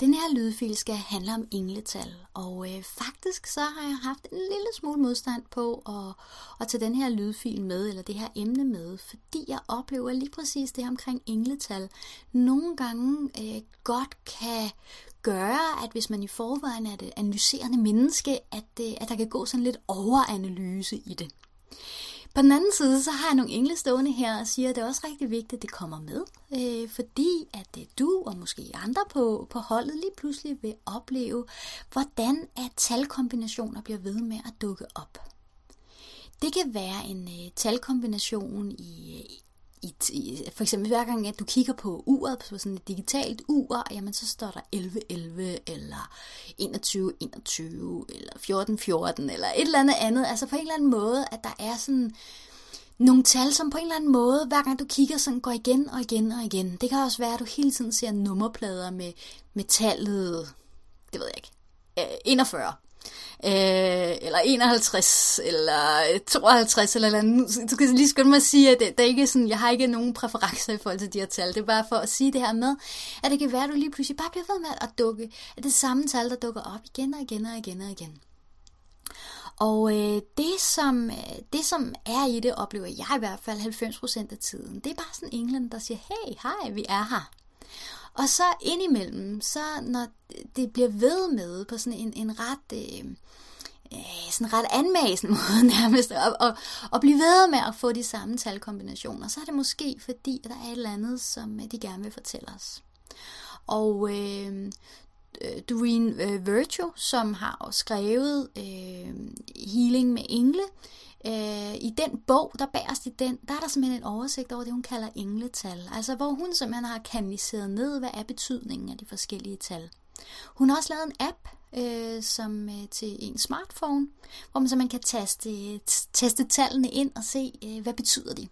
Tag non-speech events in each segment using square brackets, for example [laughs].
Den her lydfil skal handle om engletal, og øh, faktisk så har jeg haft en lille smule modstand på at, at tage den her lydfil med, eller det her emne med, fordi jeg oplever lige præcis det omkring engletal. Nogle gange øh, godt kan gøre, at hvis man i forvejen er det analyserende menneske, at, øh, at der kan gå sådan lidt overanalyse i det. På den anden side, så har jeg nogle engle stående her og siger, at det er også rigtig vigtigt, at det kommer med, øh, fordi at det du og måske andre på, på holdet lige pludselig vil opleve, hvordan at talkombinationer bliver ved med at dukke op. Det kan være en øh, talkombination i, øh, i, i, for eksempel hver gang, at du kigger på uret, på sådan et digitalt ur, jamen så står der 1111, eller 2121, eller 1414, eller et eller andet andet. Altså på en eller anden måde, at der er sådan nogle tal, som på en eller anden måde, hver gang du kigger, sådan går igen og igen og igen. Det kan også være, at du hele tiden ser nummerplader med, med tallet, det ved jeg ikke, øh, 41 øh, eller 51, eller 52, eller andet. Du kan lige skynde mig at sige, at det, det er ikke sådan, jeg har ikke nogen præferencer i forhold til de her tal. Det er bare for at sige det her med, at det kan være, at du lige pludselig bare bliver ved med at dukke, at det samme tal, der dukker op igen og igen og igen og igen. Og øh, det, som, øh, det, som er i det, oplever jeg i hvert fald 90% af tiden, det er bare sådan England, der siger, hey, hej, vi er her. Og så indimellem, så når det bliver ved med på sådan en, en ret... Øh, øh, sådan ret anmasende [laughs] måde nærmest, og, og, og blive ved med at få de samme talkombinationer, så er det måske fordi, at der er et eller andet, som øh, de gerne vil fortælle os. Og øh, øh, Doreen øh, Virtue, som har skrevet øh, Healing med engle, øh, Øh, i den bog, der bagerst i den, der er der simpelthen en oversigt over det, hun kalder engletal. Altså hvor hun simpelthen har kanaliseret ned, hvad er betydningen af de forskellige tal. Hun har også lavet en app, øh, som øh, til en smartphone, hvor man så man kan taste, teste tallene ind og se, øh, hvad betyder de.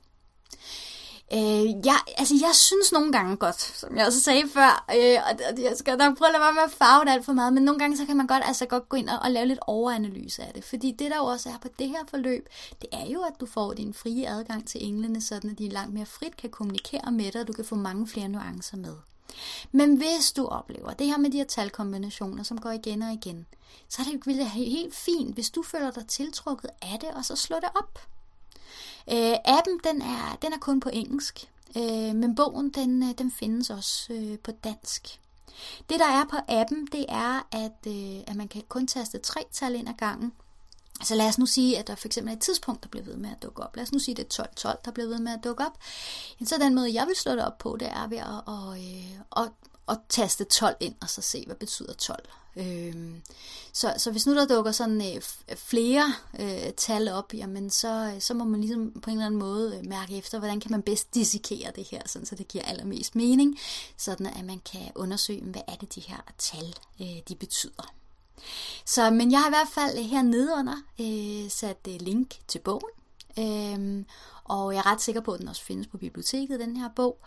Øh, jeg, altså, jeg synes nogle gange godt, som jeg også sagde før, øh, og jeg skal nok prøve at lade være med at farve det alt for meget, men nogle gange så kan man godt, altså, godt gå ind og, og lave lidt overanalyse af det. Fordi det der jo også er på det her forløb, det er jo, at du får din frie adgang til englene, sådan at de langt mere frit kan kommunikere med dig, og du kan få mange flere nuancer med. Men hvis du oplever det her med de her talkombinationer, som går igen og igen, så er det helt fint, hvis du føler dig tiltrukket af det, og så slå det op. Øh, appen den er, den er kun på engelsk, øh, men bogen den, øh, den findes også øh, på dansk. Det der er på appen, det er, at, øh, at man kan kun taste tre tal ind ad gangen. Så lad os nu sige, at der for eksempel er et tidspunkt, der bliver ved med at dukke op. Lad os nu sige, at det er 12.12, der bliver ved med at dukke op. Så den måde, jeg vil slå det op på, det er ved at, at, at, øh, at, taste 12 ind, og så se, hvad betyder 12. Øhm, så, så hvis nu der dukker sådan øh, øh flere øh, tal op, jamen så, øh, så må man ligesom på en eller anden måde øh, mærke efter, hvordan kan man bedst dissekere det her, sådan, så det giver allermest mening, sådan at man kan undersøge, hvad er det de her tal, øh, de betyder. Så, men jeg har i hvert fald her nedenunder øh, sat øh, link til bogen, øh, og jeg er ret sikker på, at den også findes på biblioteket, den her bog.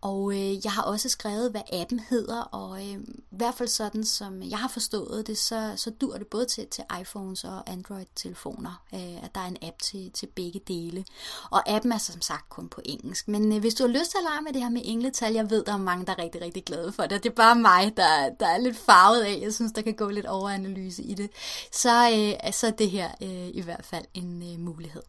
Og øh, jeg har også skrevet, hvad appen hedder, og øh, i hvert fald sådan, som jeg har forstået det, så, så dur det både til, til iPhones og Android-telefoner, øh, at der er en app til, til begge dele. Og appen er som sagt kun på engelsk. Men øh, hvis du har lyst til at lege med det her med engletal, jeg ved, der er mange, der er rigtig, rigtig glade for det. Det er bare mig, der, der er lidt farvet af. Jeg synes, der kan gå lidt overanalyse i det. Så, øh, så er det her øh, i hvert fald en øh, mulighed.